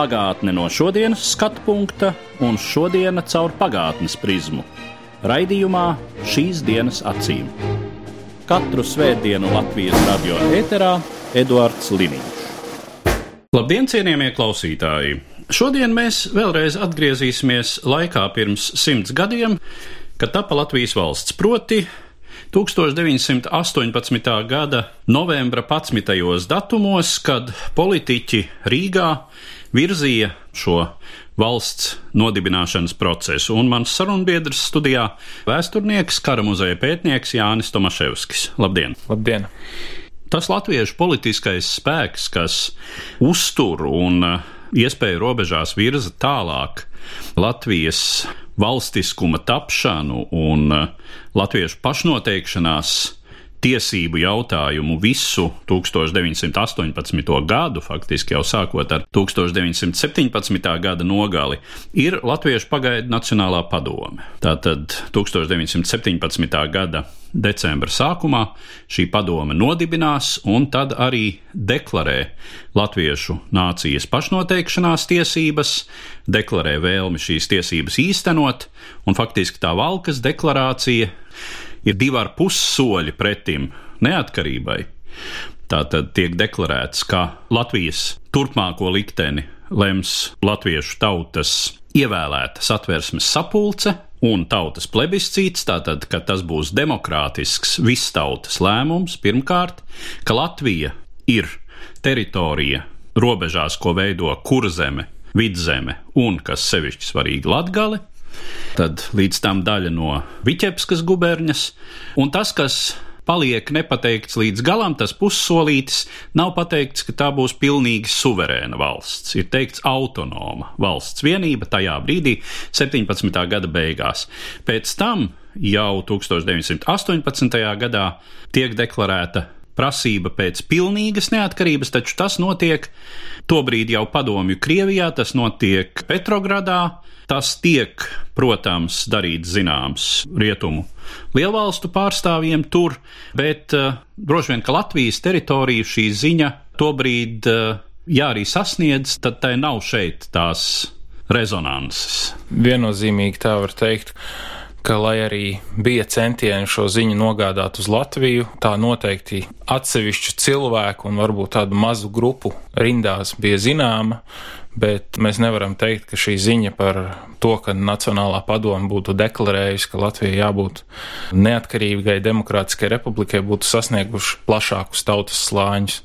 Pagātne no šodienas skatu punkta un šodienas caur pagātnes prizmu. Raidījumā šīs dienas acīm. Katru svētdienu Latvijas radio eterā Eduards Liniņš. Labdien, cienījamie klausītāji! Šodien mēs vēlreiz atgriezīsimies laikā pirms simts gadiem, kad tapa Latvijas valsts proti 1918. gada novembra 11. datumos, kad politiķi Rīgā virzīja šo valsts nodibināšanas procesu, un mans sarunbiedrs studijā - vēsturnieks, kara muzeja pētnieks Jānis Tomaševskis. Labdien! Labdien! Tas latviešu politiskais spēks, kas uztur un uh, iespēju robežās virza tālāk Latvijas valstiskuma tapšanu un uh, latviešu pašnoteikšanās tiesību jautājumu visu 1918. gadu, faktiski jau sākot ar 1917. gada nogali, ir Latviešu pagaidu Nacionālā padome. Tātad 1917. gada decembra sākumā šī padome nodibinās un tad arī deklarē latviešu nācijas pašnoteikšanās tiesības, deklarē vēlmi šīs tiesības īstenot, un faktiski tā Valkas deklarācija ir divi ar pus soļi pretim neatkarībai. Tātad tiek deklarēts, ka Latvijas turpmāko likteni lems latviešu tautas ievēlēta satversmes sapulce un tautas plebiscīts, tātad, ka tas būs demokrātisks vistautas lēmums pirmkārt, ka Latvija ir teritorija robežās, ko veido kurzeme, vidzeme un, kas sevišķi svarīgi, latgale, tad līdz tam daļa no Viķepskas guberņas, un tas, kas paliek nepateikts līdz galam, tas pussolītis nav pateikts, ka tā būs pilnīgi suverēna valsts. Ir teikts autonoma valsts vienība tajā brīdī, 17. gada beigās. Pēc tam jau 1918. gadā tiek deklarēta prasība pēc pilnīgas neatkarības, taču tas notiek tobrīd jau padomju Krievijā, tas notiek Petrogradā, tas tiek, protams, darīts zināms rietumu lielvalstu pārstāvjiem tur, bet uh, droši vien, ka Latvijas teritoriju šī ziņa tobrīd, uh, ja arī sasniedz, tad tai nav šeit tās rezonanses. Viennozīmīgi tā var teikt ka, lai arī bija centieni šo ziņu nogādāt uz Latviju, tā noteikti atsevišķu cilvēku un varbūt tādu mazu grupu rindās bija zināma, bet mēs nevaram teikt, ka šī ziņa par to, ka Nacionālā padoma būtu deklarējusi, ka Latvija jābūt neatkarīgai demokrātiskai republikai, būtu sasnieguši plašākus tautas slāņus.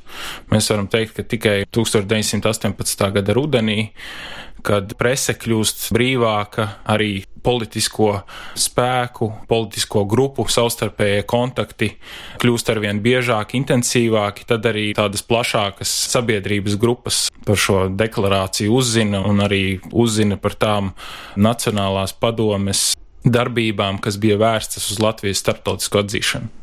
Mēs varam teikt, ka tikai 1918. gada rudenī kad prese kļūst brīvāka, arī politisko spēku, politisko grupu savstarpējie kontakti kļūst arvien biežāki, intensīvāki, tad arī tādas plašākas sabiedrības grupas par šo deklarāciju uzzina un arī uzzina par tām Nacionālās padomes darbībām, kas bija vērstas uz Latvijas starptautisko atzīšanu.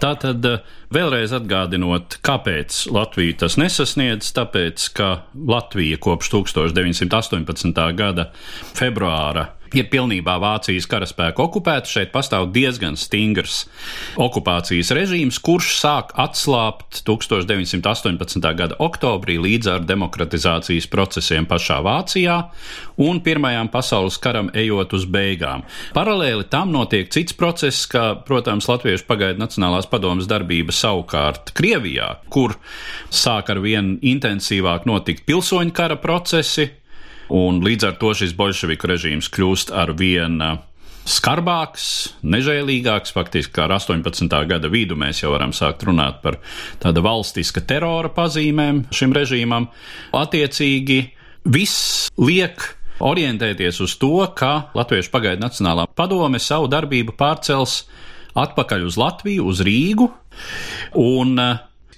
Tātad vēlreiz atgādinot, kāpēc Latvija tas nesasniedz, tāpēc, ka Latvija kopš 1918. gada februāra ir pilnībā Vācijas karaspēka okupēta. Šeit pastāv diezgan stingrs okupācijas režīms, kurš sāk atslābt 1918. gada oktobrī līdz ar demokratizācijas procesiem pašā Vācijā un Pirmajām pasaules karam ejot uz beigām. Paralēli tam notiek cits process, kā, protams, Latviešu pagaidu Nacionālās padomas darbība savukārt Krievijā, kur sāk ar vien intensīvāk notikt pilsoņu kara procesi, un līdz ar to šis bolševiku režīms kļūst ar vien skarbāks, nežēlīgāks. Faktiski ar 18. gada vidu mēs jau varam sākt runāt par tāda valstiska terora pazīmēm šim režīmam. Attiecīgi, viss liek orientēties uz to, ka Latviešu pagaidu Nacionālā padome savu darbību pārcels atpakaļ uz Latviju, uz Rīgu, un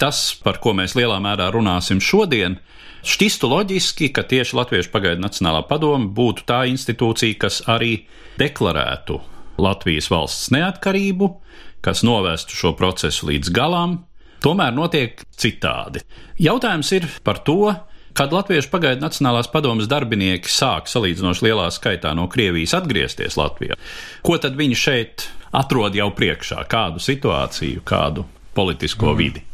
tas, par ko mēs lielā mērā runāsim šodien, šķistu loģiski, ka tieši Latviešu pagaidu Nacionālā padome būtu tā institūcija, kas arī deklarētu Latvijas valsts neatkarību, kas novestu šo procesu līdz galam, tomēr notiek citādi. Jautājums ir par to, kad Latviešu pagaidu Nacionālās padomas darbinieki sāk salīdzinoši lielā skaitā no Krievijas atgriezties Latvijā. Ko tad viņi šeit atrod jau priekšā? Kādu situāciju, kādu politisko mm. vidi?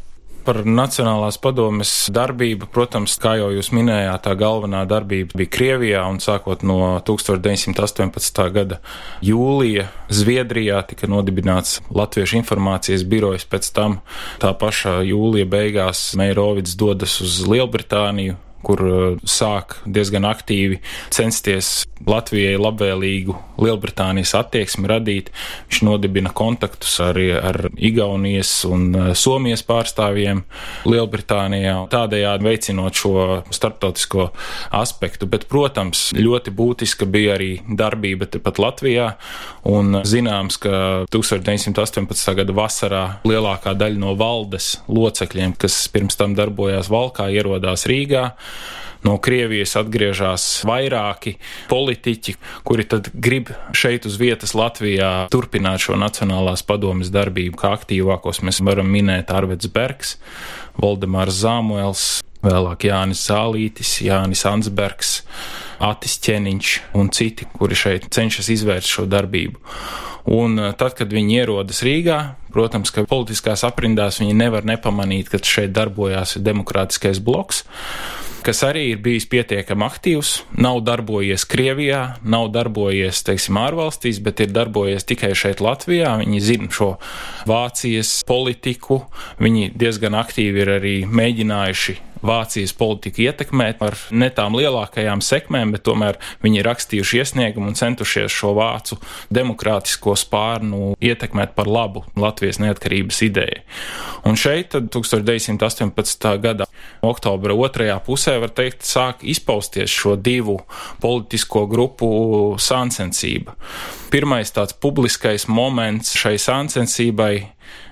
Par Nacionālās padomes darbību. Protams, kā jau jūs minējāt, tā galvenā darbība bija Krievijā un sākot no 1918. gada jūlija Zviedrijā tika nodibināts Latviešu informācijas birojas. Pēc tam tā pašā jūlija beigās Meirovids dodas uz Lielbritāniju, kur uh, sāk diezgan aktīvi censties Latvijai labvēlīgu Lielbritānijas attieksmi radīt. Viņš nodibina kontaktus arī ar Igaunijas un uh, Somijas pārstāvjiem Lielbritānijā, tādējādi veicinot šo starptautisko aspektu. Bet, protams, ļoti būtiska bija arī darbība tepat Latvijā, un zināms, ka 1918. gada vasarā lielākā daļa no valdes locekļiem, kas pirms tam darbojās Valkā, ierodās Rīgā no Krievijas atgriežas vairāki politiķi, kuri tad grib šeit uz vietas Latvijā turpināt šo Nacionālās padomes darbību, kā aktīvākos mēs varam minēt Arvids Bergs, Voldemārs Zamuels, vēlāk Jānis Zālītis, Jānis Ansbergs, Atis Ķeniņš un citi, kuri šeit cenšas izvērst šo darbību. Un eh, tad, kad viņi ierodas Rīgā, protams, ka politiskās aprindās viņi nevar nepamanīt, ka šeit darbojās demokrātiskais bloks kas arī ir bijis pietiekami aktīvs, nav darbojies Krievijā, nav darbojies, teiksim, ārvalstīs, bet ir darbojies tikai šeit Latvijā. Viņi zina šo Vācijas politiku, viņi diezgan aktīvi ir arī mēģinājuši Vācijas politiku ietekmēt ar ne tām lielākajām sekmēm, bet tomēr viņi ir rakstījuši iesniegumu un centušies šo vācu demokrātisko spārnu ietekmēt par labu Latvijas neatkarības idejai. Un šeit 1918. gada oktobra otrajā pusē, var teikt, sāk izpausties šo divu politisko grupu sāncensība. Pirmais tāds publiskais moments šai sāncensībai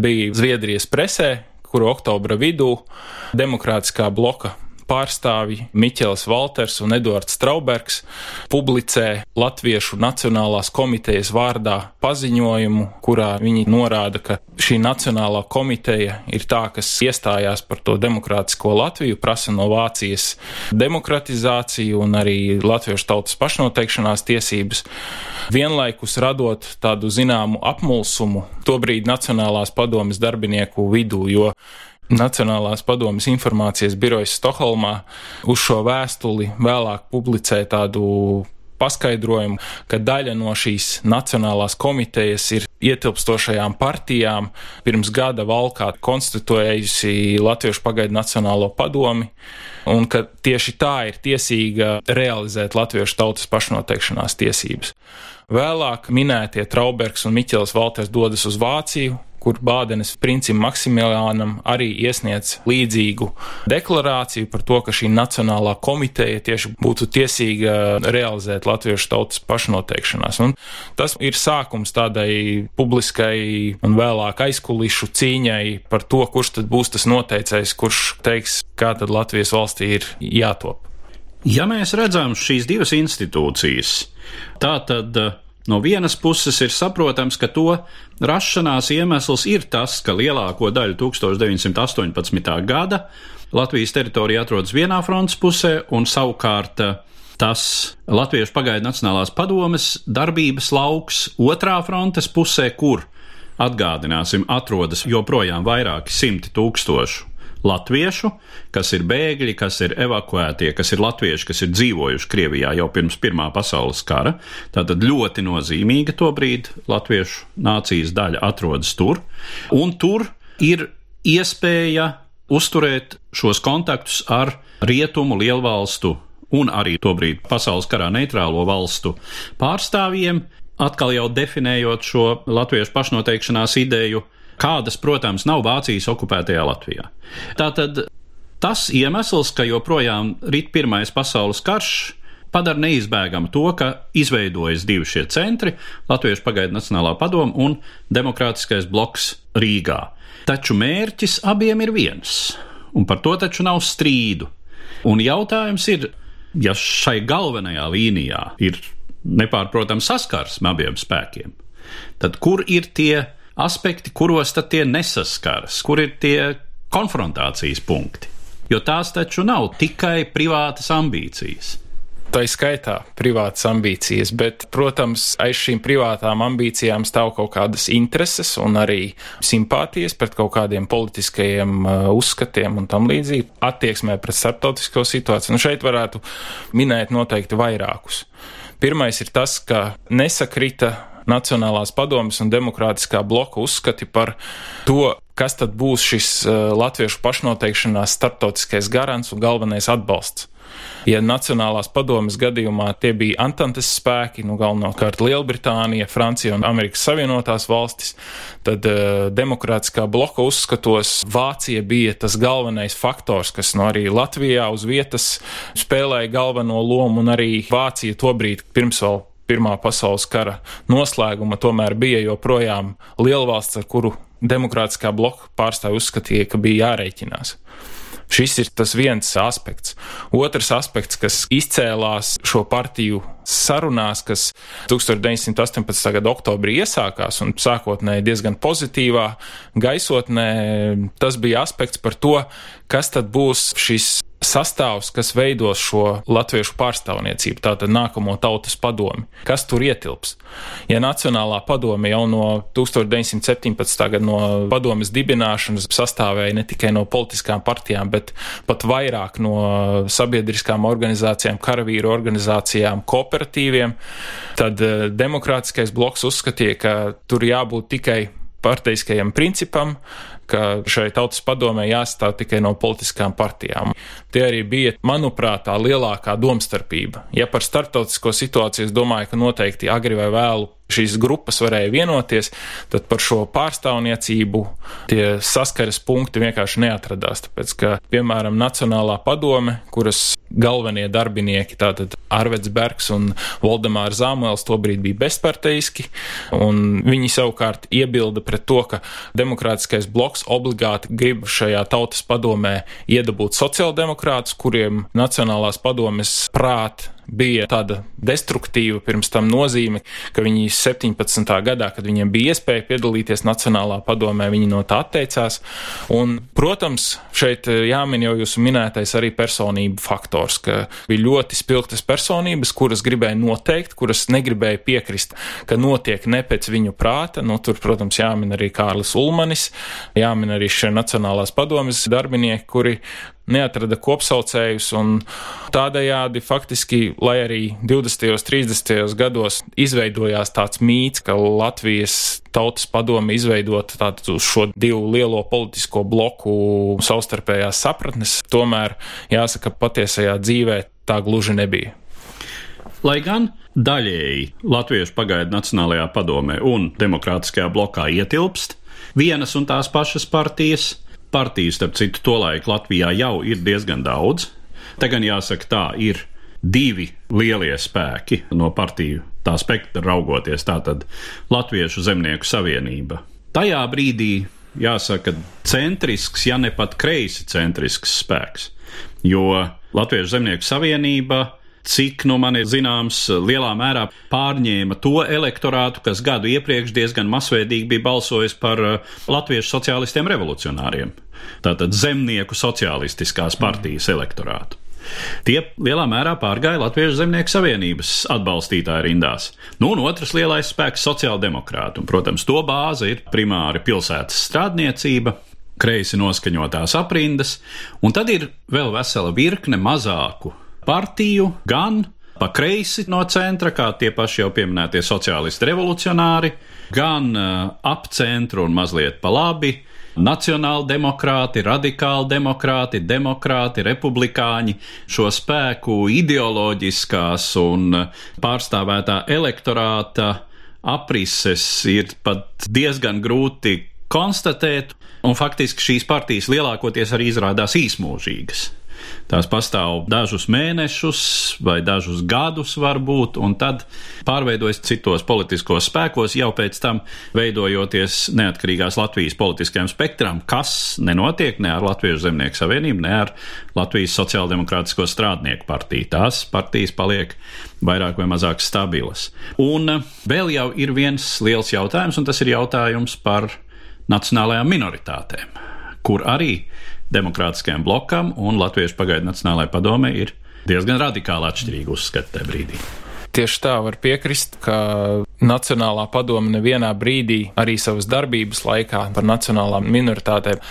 bija Zviedrijas presē, kuru oktobra vidū demokrātiskā bloka pārstāvji Miķels Valters un Eduards Straubergs publicē Latviešu Nacionālās komitejas vārdā paziņojumu, kurā viņi norāda, ka šī Nacionālā komiteja ir tā, kas iestājās par to demokrātisko Latviju, prasa no Vācijas demokratizāciju un arī Latviešu tautas pašnoteikšanās tiesības, vienlaikus radot tādu zināmu apmulsumu tobrīd Nacionālās padomes darbinieku vidū, jo Nacionālās padomjas informācijas birojas Stokholmā uz šo vēstuli vēlāk publicē tādu paskaidrojumu, ka daļa no šīs nacionālās komitejas ir ietilpstošajām partijām pirms gada valkā konstituējusi Latviešu pagaidu Nacionālo padomi, un ka tieši tā ir tiesīga realizēt Latviešu tautas pašnoteikšanās tiesības. Vēlāk minētie Traubergs un Miķels Valters dodas uz Vāciju, kur Bādenes princim Maksimiliānam arī iesniedz līdzīgu deklarāciju par to, ka šī nacionālā komiteja tieši būtu tiesīga realizēt latviešu tautas pašnoteikšanās. Un tas ir sākums tādai publiskai un vēlāk aizkulišu cīņai par to, kurš tad būs tas noteicējs, kurš teiks, kā tad Latvijas valstī ir jātop. Ja mēs redzam šīs divas institūcijas, tā tad No vienas puses ir saprotams, ka to rašanās iemesls ir tas, ka lielāko daļu 1918. gada Latvijas teritorija atrodas vienā frontes pusē, un savukārt eh, tas Latviešu pagaidu Nacionālās padomes darbības lauks otrā frontes pusē, kur, atgādināsim, atrodas joprojām vairāki simti tūkstošu latviešu, kas ir bēgļi, kas ir evakuētie, kas ir latvieši, kas ir dzīvojuši Krievijā jau pirms Pirmā pasaules kara. Tātad ļoti nozīmīga to brīdi latviešu nācijas daļa atrodas tur, un tur ir iespēja uzturēt šos kontaktus ar rietumu lielvalstu un arī tobrīd pasaules karā neitrālo valstu pārstāvjiem, atkal jau definējot šo latviešu pašnoteikšanās ideju kādas, protams, nav Vācijas okupētajā Latvijā. Tātad tas iemesls, ka joprojām rit Pirmais pasaules karš, padara neizbēgamu to, ka izveidojas divi šie centri - Latviešu pagaidu Nacionālā padoma un Demokrātiskais bloks Rīgā. Taču mērķis abiem ir viens, un par to taču nav strīdu. Un jautājums ir, ja šai galvenajā līnijā ir nepārprotams saskarsme abiem spēkiem, tad kur ir tie aspekti, kuros tad tie nesaskaras, kur ir tie konfrontācijas punkti? Jo tās taču nav tikai privātas ambīcijas. Tā ir skaitā privātas ambīcijas, bet, protams, aiz šīm privātām ambīcijām stāv kaut kādas intereses un arī simpātijas pret kaut kādiem politiskajiem uh, uzskatiem un tam līdzīgi attieksmē pret starptautisko situāciju. Nu, šeit varētu minēt noteikti vairākus. Pirmais ir tas, ka nesakrita Nacionālās padomas un demokrātiskā bloka uzskati par to, kas tad būs šis uh, latviešu pašnoteikšanās starptautiskais garants un galvenais atbalsts. Ja Nacionālās padomes gadījumā tie bija Antantes spēki, nu galvenokārt Lielbritānija, Francija un Amerikas Savienotās valstis, tad uh, demokrātiskā bloka uzskatos Vācija bija tas galvenais faktors, kas no arī Latvijā uz vietas spēlēja galveno lomu, un arī Vācija tobrīd pirms vēl Pirmā pasaules kara noslēguma tomēr bija joprojām lielvalsts, ar kuru demokrātiskā bloka pārstāvji uzskatīja, ka bija jārēķinās. Šis ir tas viens aspekts. Otrs aspekts, kas izcēlās šo partiju sarunās, kas 1918. gada oktobrī iesākās un sākotnēji diezgan pozitīvā gaisotnē, tas bija aspekts par to, kas tad būs šis sastāvs, kas veidos šo latviešu pārstāvniecību, tātad nākamo tautas padomi. Kas tur ietilps? Ja Nacionālā padome jau no 1917. gada no padomes dibināšanas sastāvēja ne tikai no politiskām partijām, bet pat vairāk no sabiedriskām organizācijām, karavīru organizācijām, kooperatīviem, tad eh, demokrātiskais bloks uzskatīja, ka tur jābūt tikai partijiskajam principam, ka šai tautas padomē jāstāv tikai no politiskām partijām. Tie arī bija, manuprāt, tā lielākā domstarpība. Ja par starptautisko situāciju es domāju, ka noteikti agri vai vēlu šīs grupas varēja vienoties, tad par šo pārstāvniecību tie saskares punkti vienkārši neatradās. Tāpēc, ka, piemēram, Nacionālā padome, kuras galvenie darbinieki, tātad Arvets Bergs un Voldemārs Zāmuēls, tobrīd bija bezparteiski, un viņi savukārt iebilda pret to, ka demokrātiskais bloks obligāti grib šajā tautas padomē iedabūt sociāldemokrātus, kuriem Nacionālās padomes prāt bija tāda destruktīva pirms tam nozīme, ka viņi 17. gadā, kad viņiem bija iespēja piedalīties Nacionālā padomē, viņi no tā atteicās. Un, protams, šeit eh, jāmin jau jūsu minētais arī personību faktors, ka bija ļoti spilgtas personības, kuras gribēja noteikt, kuras negribēja piekrist, ka notiek ne pēc viņu prāta. Nu, tur, protams, jāmin arī Kārlis Ulmanis, jāmin arī šie Nacionālās padomes darbinieki, kuri neatrada kopsaucējus, tādējādi faktiski, lai arī 20. un 30. gados izveidojās tāds mīts, ka Latvijas tautas padome izveidot tādu šo divu lielo politisko bloku savstarpējās sapratnes, tomēr jāsaka, patiesajā dzīvē tā gluži nebija. Lai gan daļēji Latviešu pagaidu Nacionālajā padomē un Demokrātiskajā blokā ietilpst vienas un tās pašas partijas, partiju, starp citu, tolaik Latvijā jau ir diezgan daudz. Te gan jāsaka, tā ir divi lielie spēki no partiju tā spektra raugoties. Tātad Latviešu zemnieku savienība. Tajā brīdī jāsaka centrisks, ja ne pat kreisi centrisks spēks, jo Latviešu zemnieku savienība cik nu man ir zināms, lielā mērā pārņēma to elektorātu, kas gadu iepriekš diezgan masveidīgi bija balsojis par uh, latviešu sociālistiem revolucionāriem. Tātad zemnieku sociālistiskās partijas elektorātu. Tie lielā mērā pārgāja Latviešu zemnieku savienības atbalstītāju rindās. Nu, un otrs lielais spēks - sociāldemokrāti. Un, protams, to bāze ir primāri pilsētas strādniecība, kreisi noskaņotās aprindas, un tad ir vēl vesela virkne mazāku partiju, gan pa kreisi no centra, kā tie paši jau pieminētie sociālisti revolucionāri, gan uh, ap centru un mazliet pa labi. Nacionāli demokrāti, radikāli demokrāti, demokrāti, republikāņi šo spēku ideoloģiskās un pārstāvētā elektorāta aprises ir pat diezgan grūti konstatēt, un faktiski šīs partijas lielākoties arī izrādās īsmūžīgas. Tās pastāv dažus mēnešus vai dažus gadus, varbūt, un tad pārveidojas citos politiskos spēkos, jau pēc tam veidojoties neatkarīgās Latvijas politiskajam spektram, kas nenotiek ne ar Latviešu zemnieku savienību, ne ar Latvijas sociāldemokrātisko strādnieku partiju. Tās partijas paliek vairāk vai mazāk stabilas. Un vēl jau ir viens liels jautājums, un tas ir jautājums par nacionālajām minoritātēm, kur arī demokrātiskajam blokam un Latviešu pagaidu Nacionālajai padomē ir diezgan radikāli atšķirīgi uzskati tajā brīdī. Tieši tā var piekrist, ka Nacionālā padome nevienā brīdī arī savas darbības laikā par nacionālām minoritātēm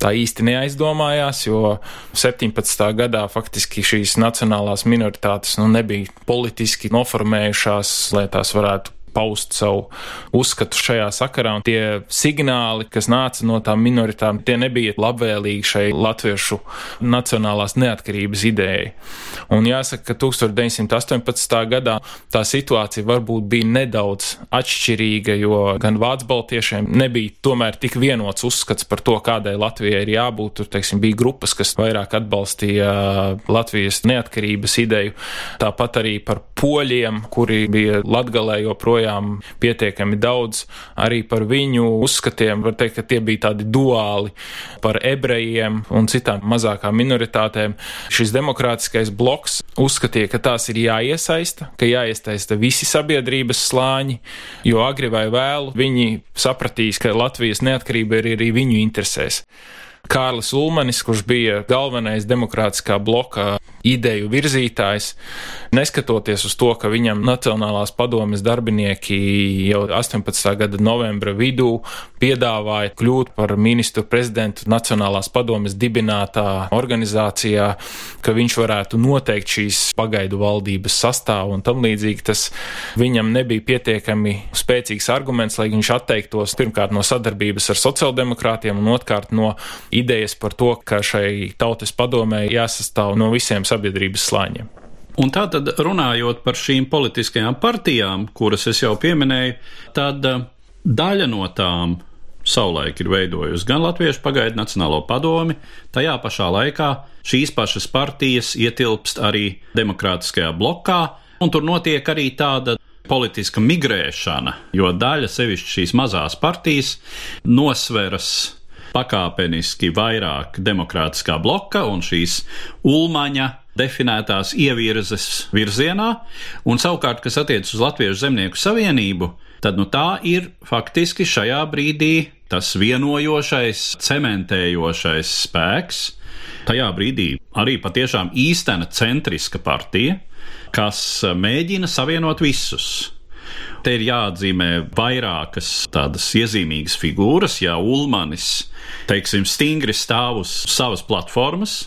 tā īsti neaizdomājās, jo 17. gadā faktiski šīs nacionālās minoritātes nu, nebija politiski noformējušās, lai tās varētu paust savu uzskatu šajā sakarā. Un tie signāli, kas nāca no tām minoritātēm, tie nebija labvēlīgi šai latviešu nacionālās neatkarības idejai. Un jāsaka, ka 1918. gadā tā situācija varbūt bija nedaudz atšķirīga, jo gan vācu baltiešiem nebija tomēr tik vienots uzskats par to, kādai Latvijai ir jābūt. Tur, teiksim, bija grupas, kas vairāk atbalstīja Latvijas neatkarības ideju. Tāpat arī par poļiem, kuri bija Latgalē joprojām joprojām pietiekami daudz arī par viņu uzskatiem. Var teikt, ka tie bija tādi duāli par ebrejiem un citām mazākām minoritātēm. Šis demokrātiskais bloks uzskatīja, ka tās ir jāiesaista, ka jāiesaista visi sabiedrības slāņi, jo agri vai vēlu viņi sapratīs, ka Latvijas neatkarība ir arī viņu interesēs. Kārlis Ulmanis, kurš bija galvenais demokrātiskā bloka ideju virzītājs, neskatoties uz to, ka viņam Nacionālās padomes darbinieki jau 18. gada novembra vidū piedāvāja kļūt par ministru prezidentu Nacionālās padomes dibinātā organizācijā, ka viņš varētu noteikt šīs pagaidu valdības sastāvu un tam līdzīgi, tas viņam nebija pietiekami spēcīgs arguments, lai viņš atteiktos pirmkārt no sadarbības ar sociāldemokrātiem un otrkārt no idejas par to, ka šai tautas padomē jāsastāv no visiem sabiedrības slāņiem. Un tā tad runājot par šīm politiskajām partijām, kuras es jau pieminēju, tad eh, daļa no tām savulaik ir veidojusi gan Latviešu pagaidu Nacionālo padomi, tajā pašā laikā šīs pašas partijas ietilpst arī demokrātiskajā blokā, un tur notiek arī tāda politiska migrēšana, jo daļa sevišķi šīs mazās partijas nosveras pakāpeniski vairāk demokrātiskā bloka un šīs ulmaņa definētās ievirzes virzienā, un savukārt, kas attiecas uz Latviešu zemnieku savienību, tad nu, tā ir faktiski šajā brīdī tas vienojošais, cementējošais spēks. Tajā brīdī arī patiešām īstena centriska partija, kas mēģina savienot visus Te ir jāatzīmē vairākas tādas iezīmīgas figūras, ja Ulmanis, teiksim, stingri stāv uz savas platformas,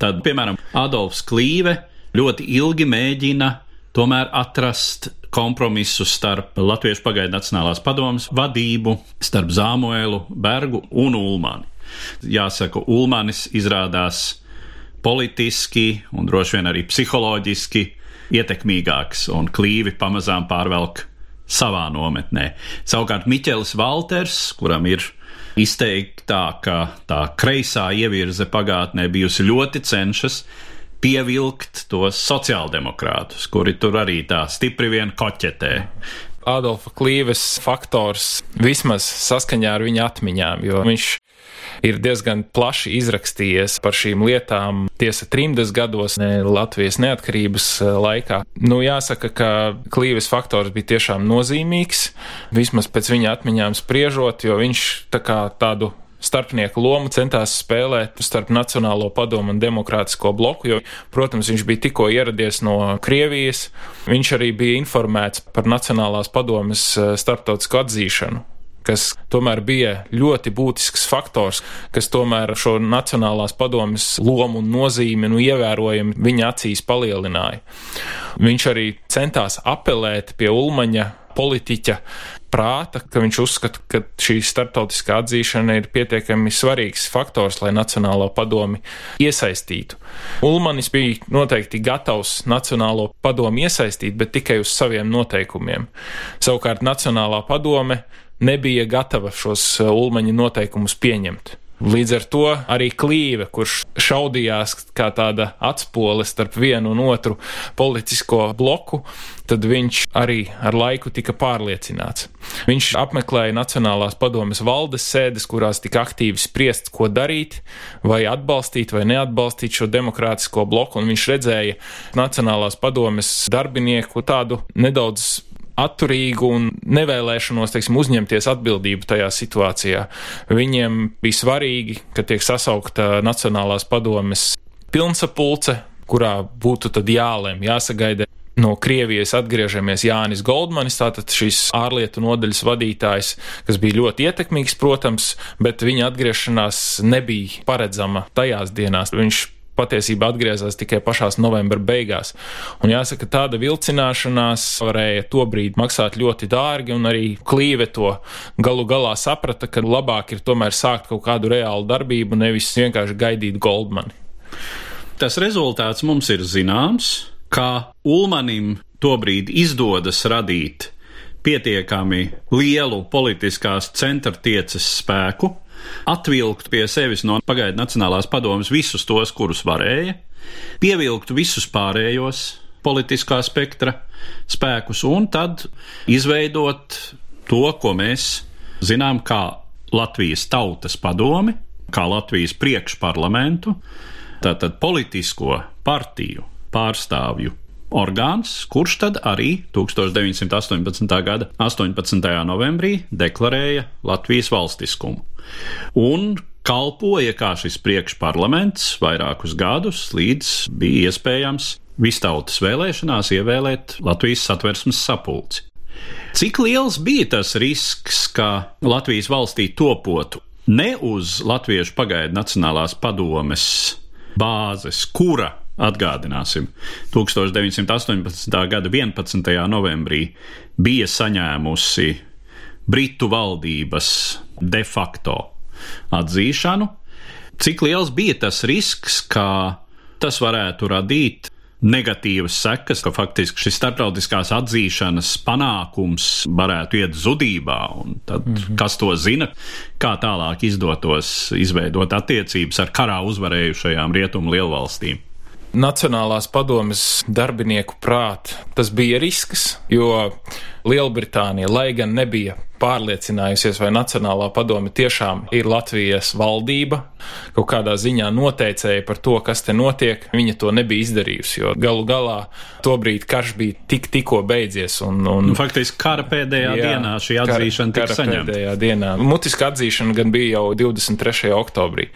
tad, piemēram, Adolfs Klīve ļoti ilgi mēģina tomēr atrast kompromisu starp Latviešu pagaidu Nacionālās padomas vadību, starp Zāmuēlu, Bergu un Ulmani. Jāsaka, Ulmanis izrādās politiski un droši vien arī psiholoģiski ietekmīgāks, un klīvi pamazām pārvelk savā nometnē. Savukārt Miķels Valters, kuram ir izteiktāka tā kreisā ievirze pagātnē bijusi ļoti cenšas pievilkt tos sociāldemokrātus, kuri tur arī tā stipri vien koķetē. Adolfa Klīves faktors vismaz saskaņā ar viņa atmiņām, jo viņš ir diezgan plaši izrakstījies par šīm lietām. Tiesa trimdes gados, ne Latvijas neatkarības eh, laikā. Nu, jāsaka, ka klīves faktors bija tiešām nozīmīgs, vismaz pēc viņa atmiņām spriežot, jo viņš tā kā tādu starpnieku lomu centās spēlēt starp Nacionālo padomu un Demokrātisko bloku, jo, protams, viņš bija tikko ieradies no Krievijas. Viņš arī bija informēts par Nacionālās padomes eh, starptautisko atzīšanu kas tomēr bija ļoti būtisks faktors, kas tomēr šo Nacionālās padomjas lomu un nozīmi nu, ievērojami viņa acīs palielināja. Viņš arī centās apelēt pie Ulmaņa politiķa prāta, ka viņš uzskata, ka šī starptautiskā atzīšana ir pietiekami svarīgs faktors, lai Nacionālo padomi iesaistītu. Ulmanis bija noteikti gatavs Nacionālo padomi iesaistīt, bet tikai uz saviem noteikumiem. Savukārt Nacionālā padome nebija gatava šos uh, ulmaņa noteikumus pieņemt. Līdz ar to arī Klīve, kurš šaudījās kā tāda atspole starp vienu un otru politisko bloku, tad viņš arī ar laiku tika pārliecināts. Viņš apmeklēja Nacionālās padomes valdes sēdes, kurās tika aktīvi spriests, ko darīt, vai atbalstīt vai neatbalstīt šo demokrātisko bloku, un viņš redzēja Nacionālās padomes darbinieku tādu nedaudz atturīgu un nevēlēšanos teiksim, uzņemties atbildību tajā situācijā. Viņiem bija svarīgi, ka tiek sasaukta Nacionālās padomes pilnsapulce, kurā būtu tad jālēm, jāsagaida. No Krievijas atgriežamies Jānis Goldmanis, tātad šis ārlietu nodaļas vadītājs, kas bija ļoti ietekmīgs, protams, bet viņa atgriešanās nebija paredzama tajās dienās. Viņš patiesībā atgriezās tikai pašās novembra beigās. Un jāsaka, tāda vilcināšanās varēja tobrīd maksāt ļoti dārgi, un arī Klīve to galu galā saprata, ka labāk ir tomēr sākt kaut kādu reālu darbību, nevis vienkārši gaidīt Goldmani. Tas rezultāts mums ir zināms, kā Ulmanim tobrīd izdodas radīt pietiekami lielu politiskās centrtieces spēku, atvilkt pie sevis no pagaidu Nacionālās padomas visus tos, kurus varēja, pievilkt visus pārējos politiskā spektra spēkus un tad izveidot to, ko mēs zinām kā Latvijas tautas padomi, kā Latvijas priekšparlamentu, tātad politisko partiju pārstāvju orgāns, kurš tad arī 1918. gada 18. novembrī deklarēja Latvijas valstiskumu un kalpoja kā šis priekšparlaments vairākus gadus, līdz bija iespējams vistautas vēlēšanās ievēlēt Latvijas satversmes sapulci. Cik liels bija tas risks, ka Latvijas valstī topotu ne uz Latviešu pagaidu Nacionālās padomes bāzes, kura, atgādināsim, 1918. gada 11. novembrī bija saņēmusi Britu valdības de facto atzīšanu. Cik liels bija tas risks, ka tas varētu radīt negatīvas sekas, ka faktiski šis starptautiskās atzīšanas panākums varētu iet zudībā, un tad, mm -hmm. kas to zina, kā tālāk izdotos izveidot attiecības ar karā uzvarējušajām rietumu lielvalstīm. Nacionālās padomes darbinieku prāt tas bija risks, jo Lielbritānija, lai gan nebija pārliecinājusies, vai Nacionālā padome tiešām ir Latvijas valdība, kaut kādā ziņā noteicēja par to, kas te notiek, viņa to nebija izdarījusi, jo galu galā tobrīd karš bija tik tikko beidzies. Un, un, nu, Faktiski kara pēdējā jā, dienā šī atzīšana tika saņemta. Pēdējā dienā. Mutiska atzīšana gan bija jau 23. oktobrī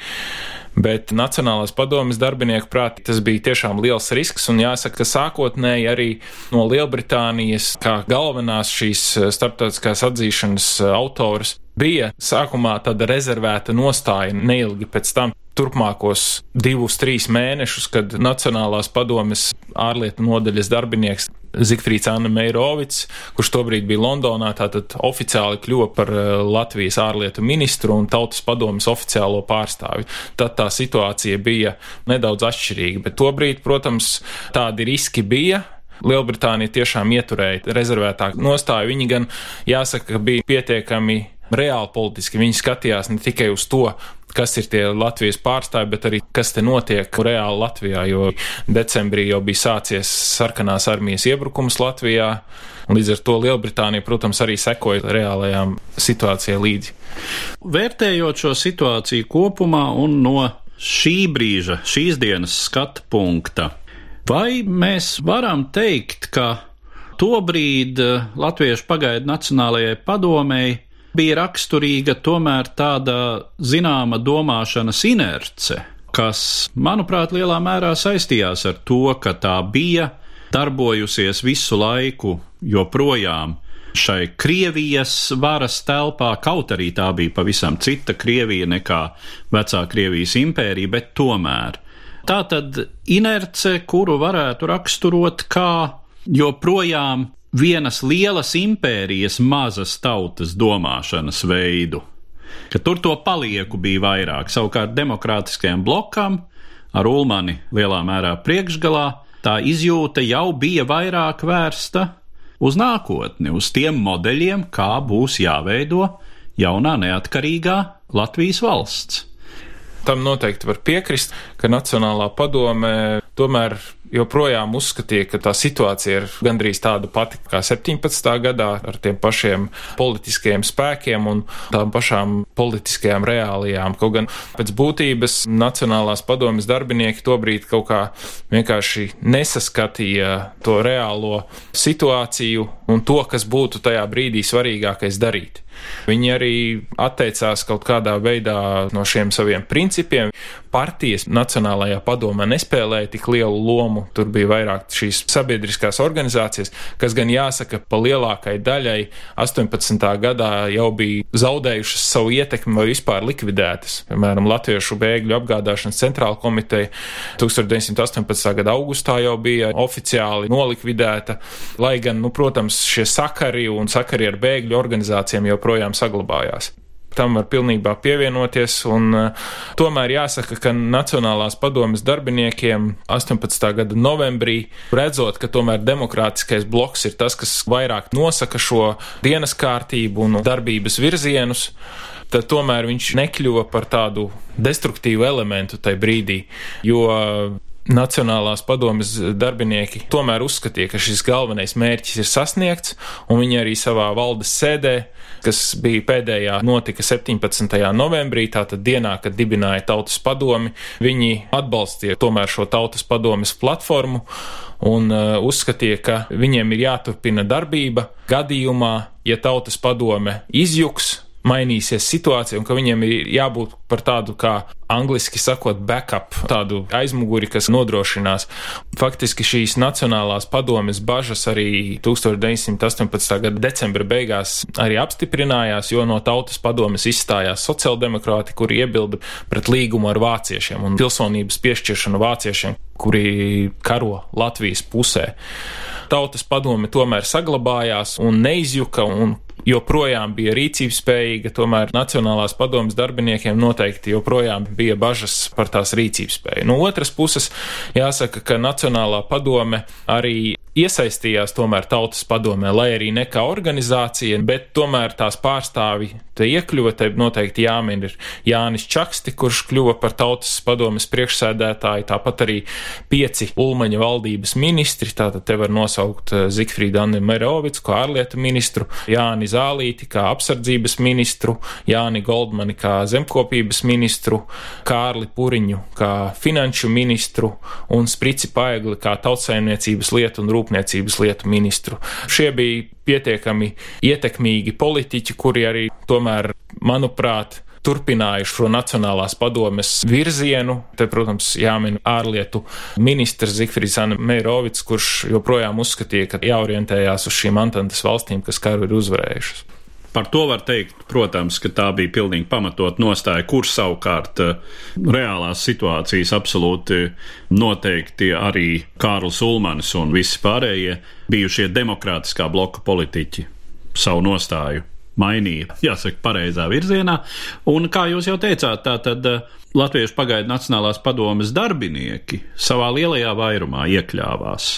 bet Nacionālās padomes darbinieku prāti tas bija tiešām liels risks, un jāsaka, ka sākotnēji arī no Lielbritānijas kā galvenās šīs eh, starptautiskās atzīšanas eh, autoras bija sākumā tāda rezervēta nostāja neilgi pēc tam turpmākos divus, trīs mēnešus, kad Nacionālās padomes ārlietu nodaļas darbinieks Zigfrīds Anna Meirovics, kurš tobrīd bija Londonā, tātad oficiāli kļuva par eh, Latvijas ārlietu ministru un tautas padomes oficiālo pārstāvi. Tad tā situācija bija nedaudz atšķirīga, bet tobrīd, protams, tādi riski bija. Lielbritānija tiešām ieturēja rezervētā nostāju. Viņi gan, jāsaka, bija pietiekami reāli politiski. Viņi skatījās ne tikai uz to, kas ir tie Latvijas pārstāvi, bet arī kas te notiek reāli Latvijā, jo decembrī jau bija sācies sarkanās armijas iebrukums Latvijā. Līdz ar to Lielbritānija, protams, arī sekoja reālajām situācijai līdzi. Vērtējot šo situāciju kopumā un no šī brīža, šīs dienas skatu punkta, vai mēs varam teikt, ka tobrīd Latviešu pagaidu Nacionālajai padomēji bija raksturīga tomēr tāda zināma domāšanas inerce, kas, manuprāt, lielā mērā saistījās ar to, ka tā bija darbojusies visu laiku joprojām šai Krievijas varas telpā, kaut arī tā bija pavisam cita Krievija nekā vecā Krievijas impērija, bet tomēr. Tā tad inerce, kuru varētu raksturot kā joprojām vienas lielas impērijas mazas tautas domāšanas veidu, ka tur to palieku bija vairāk. Savukārt demokrātiskajam blokam ar Ulmani lielā mērā priekšgalā tā izjūta jau bija vairāk vērsta uz nākotni, uz tiem modeļiem, kā būs jāveido jaunā neatkarīgā Latvijas valsts. Tam noteikti var piekrist, ka Nacionālā padome tomēr joprojām uzskatīja, ka tā situācija ir gandrīz tāda pati kā 17. gadā ar tiem pašiem politiskajiem spēkiem un tām pašām politiskajām reālijām. Kaut gan pēc būtības Nacionālās padomjas darbinieki tobrīd kaut kā vienkārši nesaskatīja to reālo situāciju un to, kas būtu tajā brīdī svarīgākais darīt. Viņi arī atteicās kaut kādā veidā no šiem saviem principiem. Partijas Nacionālajā padomē nespēlēja tik lielu lomu. Tur bija vairāk šīs sabiedriskās organizācijas, kas gan jāsaka, pa lielākai daļai 18. gadā jau bija zaudējušas savu ietekmi vai vispār likvidētas. Piemēram, Latviešu bēgļu apgādāšanas centrāla komiteja 1918. gada augustā jau bija oficiāli nolikvidēta, lai gan, nu, protams, šie sakari un sakari ar bēgļu organizācijām joprojām joprojām saglabājās. Tam var pilnībā pievienoties, un uh, tomēr jāsaka, ka Nacionālās padomjas darbiniekiem 18. gada novembrī, redzot, ka tomēr demokrātiskais bloks ir tas, kas vairāk nosaka šo dienas kārtību un darbības virzienus, tad tomēr viņš nekļuva par tādu destruktīvu elementu tajā brīdī, jo Nacionālās padomjas darbinieki tomēr uzskatīja, ka šis galvenais mērķis ir sasniegts, un viņi arī savā valdes sēdē, kas bija pēdējā notika 17. novembrī, tātad dienā, kad dibināja tautas padomi, viņi atbalstīja tomēr šo tautas padomes platformu un uh, uzskatīja, ka viņiem ir jāturpina darbība gadījumā, ja tautas padome izjuks mainīsies situācija un ka viņiem ir jābūt par tādu, kā angliski sakot, backup, tādu aizmuguri, kas nodrošinās. Faktiski šīs Nacionālās padomes bažas arī 1918. gada decembra beigās arī apstiprinājās, jo no tautas padomes izstājās sociāldemokrāti, kuri iebilda pret līgumu ar vāciešiem un pilsonības piešķiršanu vāciešiem, kuri karo Latvijas pusē. Tautas padome tomēr saglabājās un neizjuka, un joprojām bija rīcības spējīga, tomēr Nacionālās padomas darbiniekiem noteikti joprojām bija bažas par tās rīcības spēju. No otras puses, jāsaka, ka Nacionālā padome arī iesaistījās tomēr tautas padomē, lai arī ne kā organizācija, bet tomēr tās pārstāvi te iekļuva, te noteikti jāmin ir Jānis Čaksti, kurš kļuva par tautas padomes priekšsēdētāju, tāpat arī pieci Ulmaņa valdības ministri, tātad te var nosaukt eh, Zikfrīdu Anni Merovicu kā ārlietu ministru, Jāni Zālīti kā apsardzības ministru, Jāni Goldmani kā zemkopības ministru, Kārli Puriņu kā finanšu ministru un Sprici Paegli kā tautsaimniecības lietu un rūpniecības lietu ministru. Šie bija pietiekami ietekmīgi politiķi, kuri arī tomēr, manuprāt, turpinājuši šo Nacionālās padomes virzienu. Te, protams, jāmin ārlietu ministrs Zifrits Meirovits, kurš joprojām uzskatīja, ka jāorientējās uz šīm Antantes valstīm, kas karu ir uzvarējušas. Par to var teikt, protams, ka tā bija pilnīgi pamatot nostāja, kur savukārt eh, reālās situācijas absolūti noteikti arī Kārls Ulmanis un visi pārējie bijušie demokrātiskā bloka politiķi savu nostāju mainīja, jāsaka, pareizā virzienā. Un, kā jūs jau teicāt, tā tad eh, Latviešu pagaidu Nacionālās padomes darbinieki savā lielajā vairumā iekļāvās.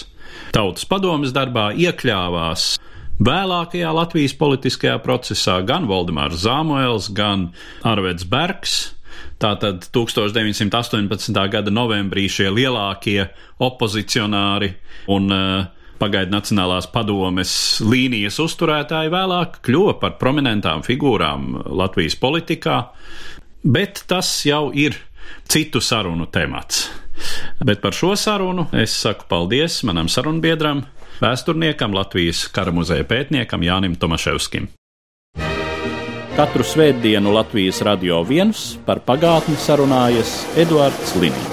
Tautas padomes darbā iekļāvās Vēlākajā Latvijas politiskajā procesā gan Valdemārs Zāmoels, gan Arveds Bergs. Tātad 1918. gada novembrī šie lielākie opozicionāri un uh, pagaidu Nacionālās padomes līnijas uzturētāji vēlāk kļuva par prominentām figūrām Latvijas politikā, bet tas jau ir citu sarunu temats. Bet par šo sarunu es saku paldies manam sarunbiedram, vēsturniekam, Latvijas kara muzeja pētniekam Jānim Tomaševskim. Katru svētdienu Latvijas radio viens par pagātni sarunājas Eduards Līniju.